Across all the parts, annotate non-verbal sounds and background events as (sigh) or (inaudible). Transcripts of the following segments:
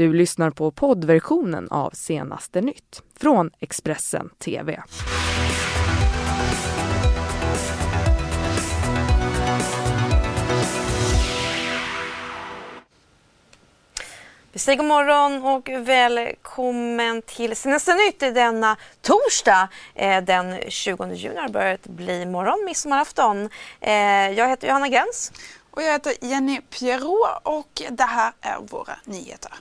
Du lyssnar på poddversionen av Senaste nytt från Expressen TV. Vi säger god morgon och välkommen till Senaste nytt i denna torsdag. Eh, den 20 juni har börjat bli morgon, midsommarafton. Eh, jag heter Johanna Gräns. Och jag heter Jenny Pierrot och det här är våra nyheter.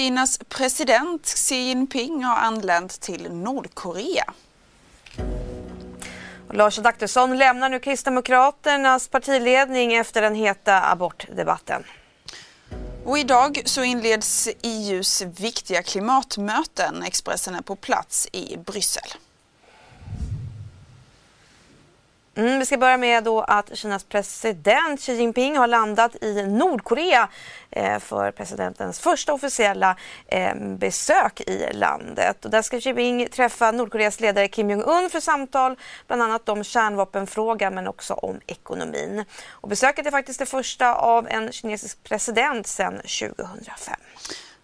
Kinas president Xi Jinping har anlänt till Nordkorea. Och Lars Adaktusson lämnar nu Kristdemokraternas partiledning efter den heta abortdebatten. Och idag så inleds EUs viktiga klimatmöten. Expressen är på plats i Bryssel. Mm, vi ska börja med då att Kinas president Xi Jinping har landat i Nordkorea eh, för presidentens första officiella eh, besök i landet. Och där ska Xi Jinping träffa Nordkoreas ledare Kim Jong-Un för samtal bland annat om kärnvapenfrågan men också om ekonomin. Och besöket är faktiskt det första av en kinesisk president sedan 2005.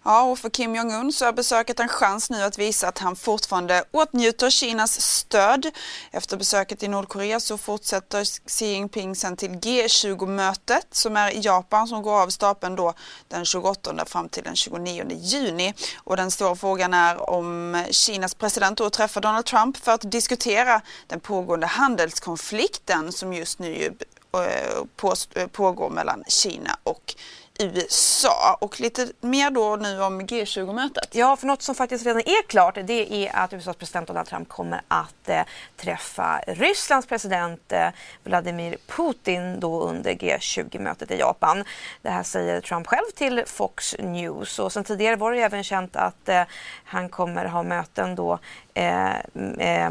Ja, och för Kim Jong-Un så är besöket en chans nu att visa att han fortfarande åtnjuter Kinas stöd. Efter besöket i Nordkorea så fortsätter Xi Jinping sen till G20-mötet som är i Japan som går av stapeln då den 28 fram till den 29 juni. Och den stora frågan är om Kinas president då träffar Donald Trump för att diskutera den pågående handelskonflikten som just nu eh, pågår mellan Kina och USA och lite mer då nu om G20-mötet. Ja, för något som faktiskt redan är klart det är att USAs president Donald Trump kommer att eh, träffa Rysslands president eh, Vladimir Putin då under G20-mötet i Japan. Det här säger Trump själv till Fox News och sen tidigare var det även känt att eh, han kommer ha möten då eh, eh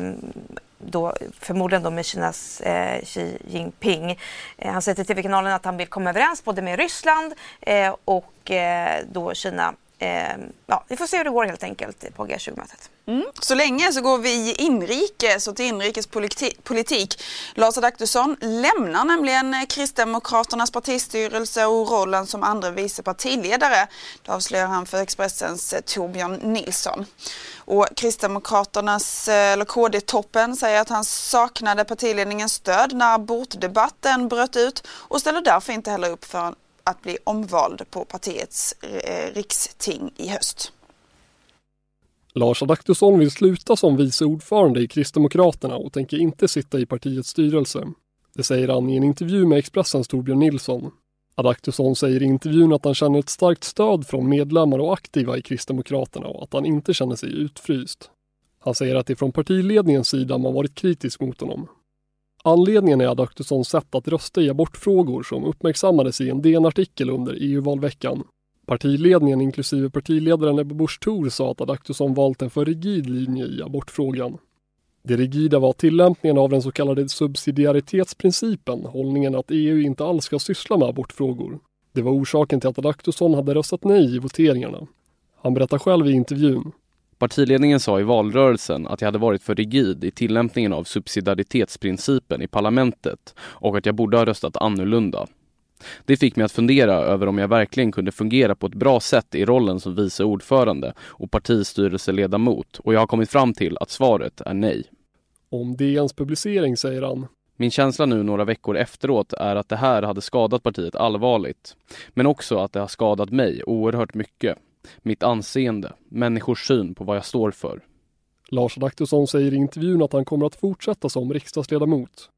då, förmodligen då med Kinas eh, Xi Jinping. Eh, han säger till TV-kanalen att han vill komma överens både med Ryssland eh, och eh, då Kina. Eh, ja, vi får se hur det går helt enkelt på G20-mötet. Mm. Så länge så går vi inrikes och till inrikespolitik. Lars Adaktusson lämnar nämligen Kristdemokraternas partistyrelse och rollen som andra vice partiledare. Det avslöjar han för Expressens eh, Torbjörn Nilsson. Och Kristdemokraternas, eh, eller KD-toppen, säger att han saknade partiledningens stöd när abortdebatten bröt ut och ställer därför inte heller upp för att bli omvald på partiets eh, riksting i höst. Lars Adaktusson vill sluta som vice ordförande i Kristdemokraterna och tänker inte sitta i partiets styrelse. Det säger han i en intervju med Expressens Torbjörn Nilsson. Adaktusson säger i intervjun att han känner ett starkt stöd från medlemmar och aktiva i Kristdemokraterna och att han inte känner sig utfryst. Han säger att det från partiledningens sida man varit kritisk mot honom. Anledningen är Adaktussons sätt att rösta i abortfrågor som uppmärksammades i en DN-artikel under EU-valveckan. Partiledningen inklusive partiledaren Ebba Busch Thor sa att Adaktusson valt en för rigid linje i abortfrågan. Det rigida var tillämpningen av den så kallade subsidiaritetsprincipen, hållningen att EU inte alls ska syssla med abortfrågor. Det var orsaken till att Adaktusson hade röstat nej i voteringarna. Han berättar själv i intervjun. Partiledningen sa i valrörelsen att jag hade varit för rigid i tillämpningen av subsidiaritetsprincipen i parlamentet och att jag borde ha röstat annorlunda. Det fick mig att fundera över om jag verkligen kunde fungera på ett bra sätt i rollen som vice ordförande och partistyrelseledamot och jag har kommit fram till att svaret är nej. Om DNs publicering säger han min känsla nu några veckor efteråt är att det här hade skadat partiet allvarligt. Men också att det har skadat mig oerhört mycket. Mitt anseende, människors syn på vad jag står för. Lars Adaktusson säger i intervjun att han kommer att fortsätta som riksdagsledamot.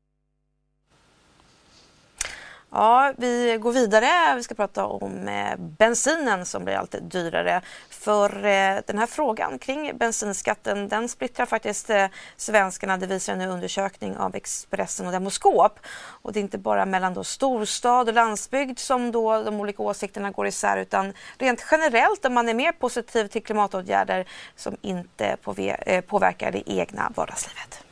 Ja, vi går vidare. Vi ska prata om eh, bensinen som blir allt dyrare. För eh, den här frågan kring bensinskatten den splittrar faktiskt eh, svenskarna. Det visar en undersökning av Expressen och Demoskop. Och det är inte bara mellan då storstad och landsbygd som då de olika åsikterna går isär utan rent generellt om man är mer positiv till klimatåtgärder som inte eh, påverkar det egna vardagslivet.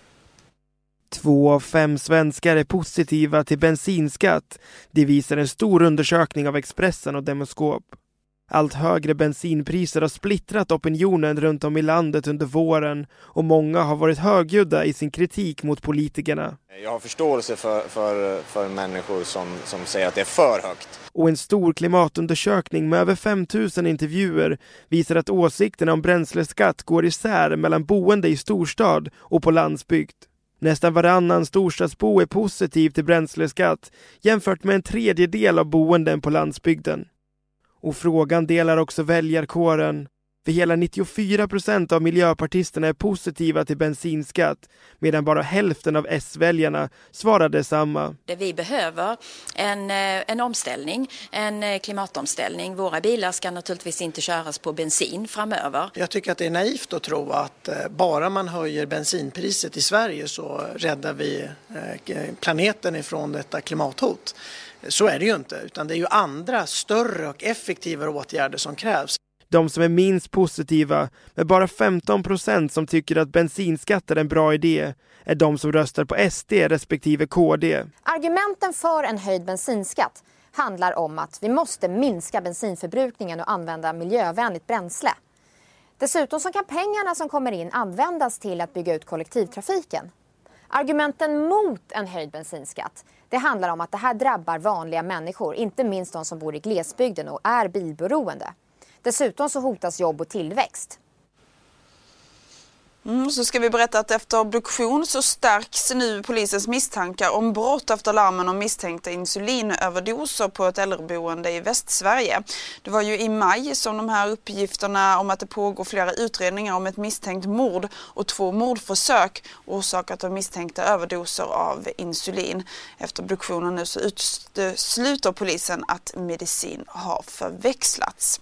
Två av fem svenskar är positiva till bensinskatt. Det visar en stor undersökning av Expressen och Demoskop. Allt högre bensinpriser har splittrat opinionen runt om i landet under våren och många har varit högljudda i sin kritik mot politikerna. Jag har förståelse för, för, för människor som, som säger att det är för högt. Och en stor klimatundersökning med över 5000 intervjuer visar att åsikterna om bränsleskatt går isär mellan boende i storstad och på landsbygd. Nästan varannan storstadsbo är positiv till bränsleskatt jämfört med en tredjedel av boenden på landsbygden. Och frågan delar också väljarkåren. För hela 94 procent av miljöpartisterna är positiva till bensinskatt medan bara hälften av S-väljarna svarade samma. Det vi behöver en, eh, en omställning, en eh, klimatomställning. Våra bilar ska naturligtvis inte köras på bensin framöver. Jag tycker att det är naivt att tro att eh, bara man höjer bensinpriset i Sverige så räddar vi planeten ifrån detta klimathot. Så är det ju inte, utan det är ju andra större och effektivare åtgärder som krävs. De som är minst positiva, med bara 15 procent som tycker att bensinskatt är en bra idé, är de som röstar på SD respektive KD. Argumenten för en höjd bensinskatt handlar om att vi måste minska bensinförbrukningen och använda miljövänligt bränsle. Dessutom så kan pengarna som kommer in användas till att bygga ut kollektivtrafiken. Argumenten mot en höjd bensinskatt det handlar om att det här drabbar vanliga människor, inte minst de som bor i glesbygden och är bilberoende. Dessutom så hotas jobb och tillväxt. Mm, så ska vi berätta att efter obduktion så stärks nu polisens misstankar om brott efter larmen om misstänkta insulinöverdoser på ett äldreboende i Västsverige. Det var ju i maj som de här uppgifterna om att det pågår flera utredningar om ett misstänkt mord och två mordförsök orsakat av misstänkta överdoser av insulin. Efter obduktionen nu så utesluter polisen att medicin har förväxlats.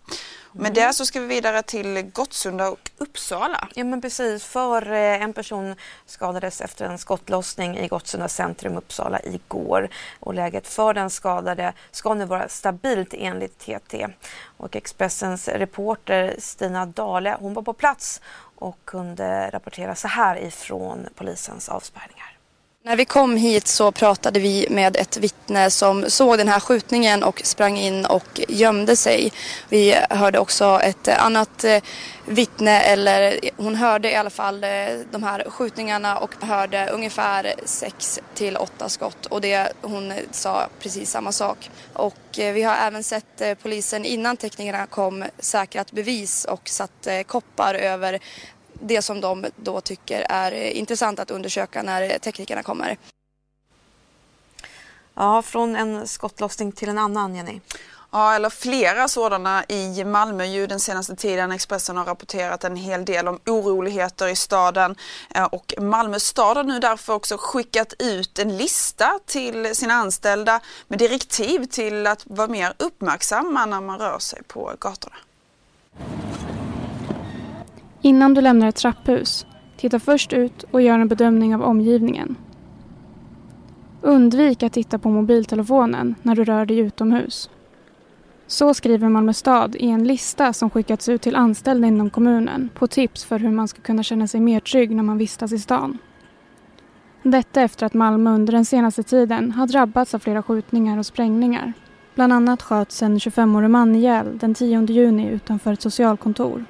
Med det så ska vi vidare till Gottsunda och Uppsala. Ja men precis, för eh, en person skadades efter en skottlossning i Gottsunda centrum Uppsala igår. Och läget för den skadade ska nu vara stabilt enligt TT. Och Expressens reporter Stina Dale, hon var på plats och kunde rapportera så här ifrån polisens avspärrningar. När vi kom hit så pratade vi med ett vittne som såg den här skjutningen och sprang in och gömde sig. Vi hörde också ett eh, annat eh, vittne, eller hon hörde i alla fall eh, de här skjutningarna och hörde ungefär sex till åtta skott och det hon sa precis samma sak. Och vi har även sett polisen innan teknikerna kom säkrat bevis och satt koppar över det som de då tycker är intressant att undersöka när teknikerna kommer. Ja, från en skottlossning till en annan, Jenny. Ja, eller flera sådana i Malmö ju den senaste tiden. Expressen har rapporterat en hel del om oroligheter i staden eh, och Malmö stad har nu därför också skickat ut en lista till sina anställda med direktiv till att vara mer uppmärksamma när man rör sig på gatorna. Innan du lämnar ett trapphus, titta först ut och gör en bedömning av omgivningen. Undvik att titta på mobiltelefonen när du rör dig utomhus. Så skriver Malmö stad i en lista som skickats ut till anställda inom kommunen på tips för hur man ska kunna känna sig mer trygg när man vistas i stan. Detta efter att Malmö under den senaste tiden har drabbats av flera skjutningar och sprängningar. Bland annat sköts en 25-årig man ihjäl den 10 juni utanför ett socialkontor.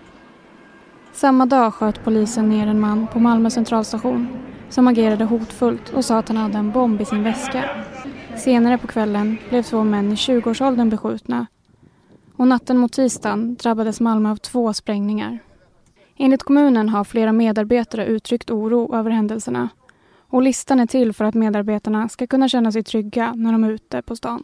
Samma dag sköt polisen ner en man på Malmö centralstation som agerade hotfullt och sa att han hade en bomb i sin väska. Senare på kvällen blev två män i 20-årsåldern beskjutna och natten mot tisdagen drabbades Malmö av två sprängningar. Enligt kommunen har flera medarbetare uttryckt oro över händelserna och listan är till för att medarbetarna ska kunna känna sig trygga när de är ute på stan.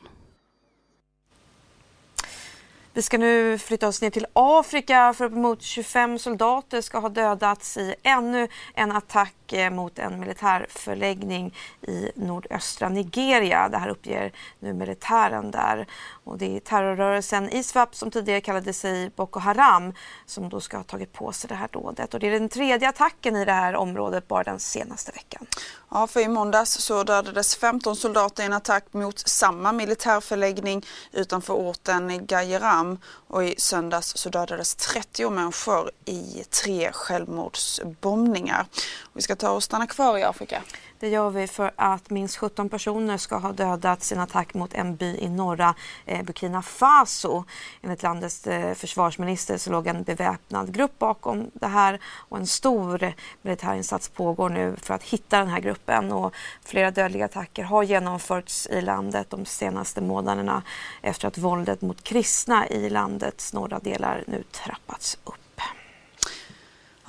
Vi ska nu flytta oss ner till Afrika för uppemot 25 soldater ska ha dödats i ännu en attack eh, mot en militärförläggning i nordöstra Nigeria. Det här uppger nu militären där. Och det är terrorrörelsen ISWAP som tidigare kallade sig Boko Haram som då ska ha tagit på sig det här dådet. Och det är den tredje attacken i det här området bara den senaste veckan. Ja, för i måndags så dödades 15 soldater i en attack mot samma militärförläggning utanför orten Gajeram och i söndags så dödades 30 människor i tre självmordsbombningar. Vi ska ta och stanna kvar i Afrika. Det gör vi för att minst 17 personer ska ha dödats i en attack mot en by i norra eh, Burkina Faso. Enligt landets eh, försvarsminister så låg en beväpnad grupp bakom det här och en stor militärinsats pågår nu för att hitta den här gruppen och flera dödliga attacker har genomförts i landet de senaste månaderna efter att våldet mot kristna i landet landets norra delar nu trappats upp.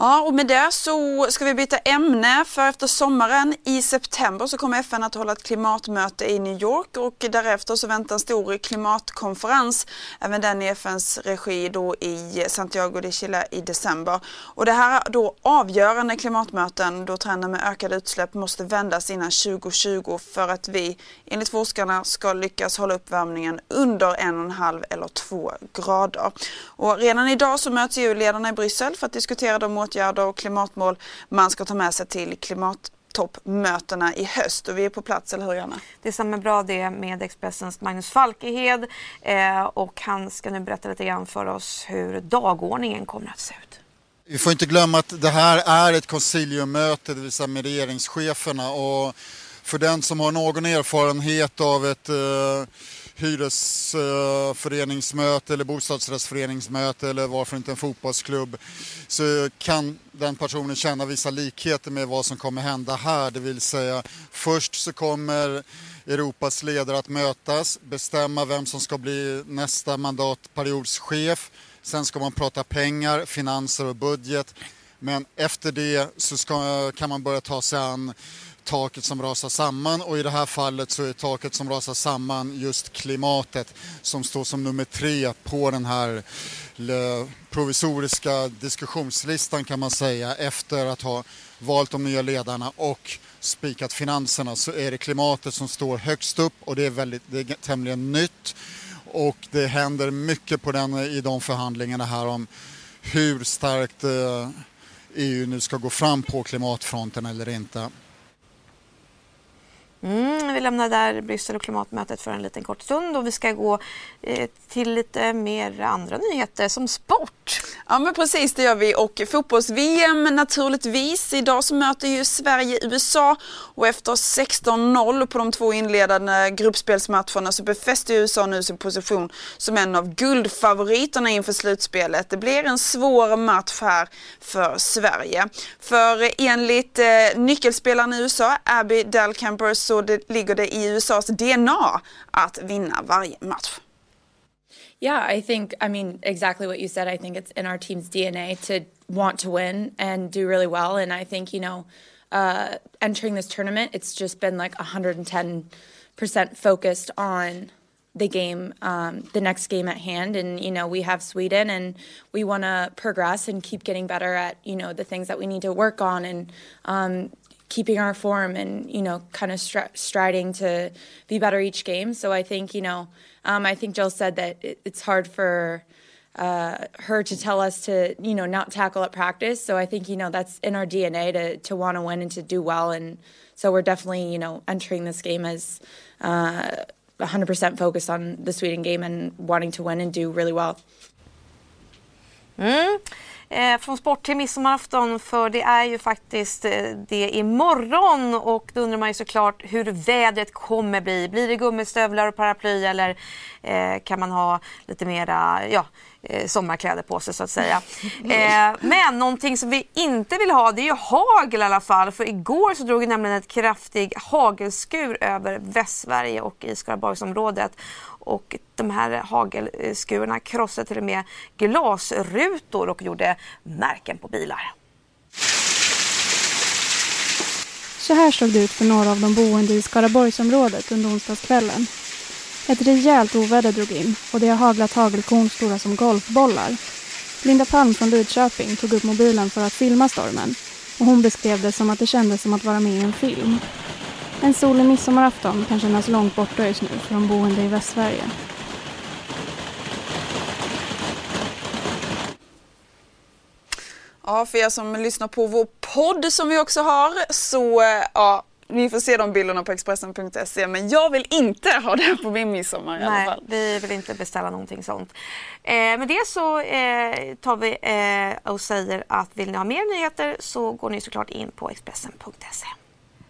Ja, och med det så ska vi byta ämne för efter sommaren i september så kommer FN att hålla ett klimatmöte i New York och därefter så väntar en stor klimatkonferens, även den i FNs regi då i Santiago de Chile i december. Och det här är då avgörande klimatmöten då trenden med ökade utsläpp måste vändas innan 2020 för att vi enligt forskarna ska lyckas hålla uppvärmningen under en och en halv eller två grader. Och redan idag så möts EU-ledarna i Bryssel för att diskutera de åtgärder och klimatmål man ska ta med sig till klimattoppmötena i höst och vi är på plats, eller hur Janna? Det stämmer bra det med Expressens Magnus Falkehed eh, och han ska nu berätta lite grann för oss hur dagordningen kommer att se ut. Vi får inte glömma att det här är ett konsiliummöte, det vill säga med regeringscheferna och för den som har någon erfarenhet av ett eh, hyresföreningsmöte eller bostadsrättsföreningsmöte eller varför inte en fotbollsklubb så kan den personen känna vissa likheter med vad som kommer hända här. Det vill säga först så kommer Europas ledare att mötas, bestämma vem som ska bli nästa mandatperiodschef. Sen ska man prata pengar, finanser och budget. Men efter det så ska, kan man börja ta sig an taket som rasar samman och i det här fallet så är taket som rasar samman just klimatet som står som nummer tre på den här provisoriska diskussionslistan kan man säga efter att ha valt de nya ledarna och spikat finanserna så är det klimatet som står högst upp och det är, väldigt, det är tämligen nytt och det händer mycket på den, i de förhandlingarna här om hur starkt eh, EU nu ska gå fram på klimatfronten eller inte. Mm, vi lämnar där Bryssel och klimatmötet för en liten kort stund och vi ska gå eh, till lite mer andra nyheter som sport. Ja men precis det gör vi och fotbolls-VM naturligtvis. Idag så möter ju Sverige USA och efter 16-0 på de två inledande gruppspelsmatcherna så befäster USA nu sin position som en av guldfavoriterna inför slutspelet. Det blir en svår match här för Sverige. För enligt eh, nyckelspelarna i USA, Abby Dalcampers så det, ligger det i USAs DNA att vinna varje match. Yeah, I think, I mean, exactly what you said. I think it's in our team's DNA to want to win and do really well. And I think, you know, uh, entering this tournament, it's just been like 110% focused on the game, um, the next game at hand. And, you know, we have Sweden and we want to progress and keep getting better at, you know, the things that we need to work on and um, keeping our form and, you know, kind of str- striding to be better each game. So I think, you know, um, I think Jill said that it, it's hard for uh, her to tell us to, you know, not tackle at practice. So I think, you know, that's in our DNA to, to want to win and to do well. And so we're definitely, you know, entering this game as uh, 100% focused on the Sweden game and wanting to win and do really well. Mm. Eh, från sport till midsommarafton för det är ju faktiskt eh, det imorgon och då undrar man ju såklart hur vädret kommer bli. Blir det gummistövlar och paraply eller eh, kan man ha lite mera ja, eh, sommarkläder på sig så att säga. (laughs) Eh, men någonting som vi inte vill ha det är ju hagel i alla fall. För igår så drog nämligen ett kraftig hagelskur över Västsverige och i Skaraborgsområdet. Och de här hagelskurarna krossade till och med glasrutor och gjorde märken på bilar. Så här såg det ut för några av de boende i Skaraborgsområdet under onsdagskvällen. Ett rejält oväder drog in och det har haglat hagelkorn stora som golfbollar. Linda Palm från Lidköping tog upp mobilen för att filma stormen och hon beskrev det som att det kändes som att vara med i en film. En solig midsommarafton kan kännas långt borta just nu för de boende i Västsverige. Ja, för er som lyssnar på vår podd som vi också har så ja, ni får se de bilderna på Expressen.se men jag vill inte ha det på min midsommar i Nej, alla fall. vi vill inte beställa någonting sånt. Eh, med det så eh, tar vi eh, och säger att vill ni ha mer nyheter så går ni såklart in på Expressen.se.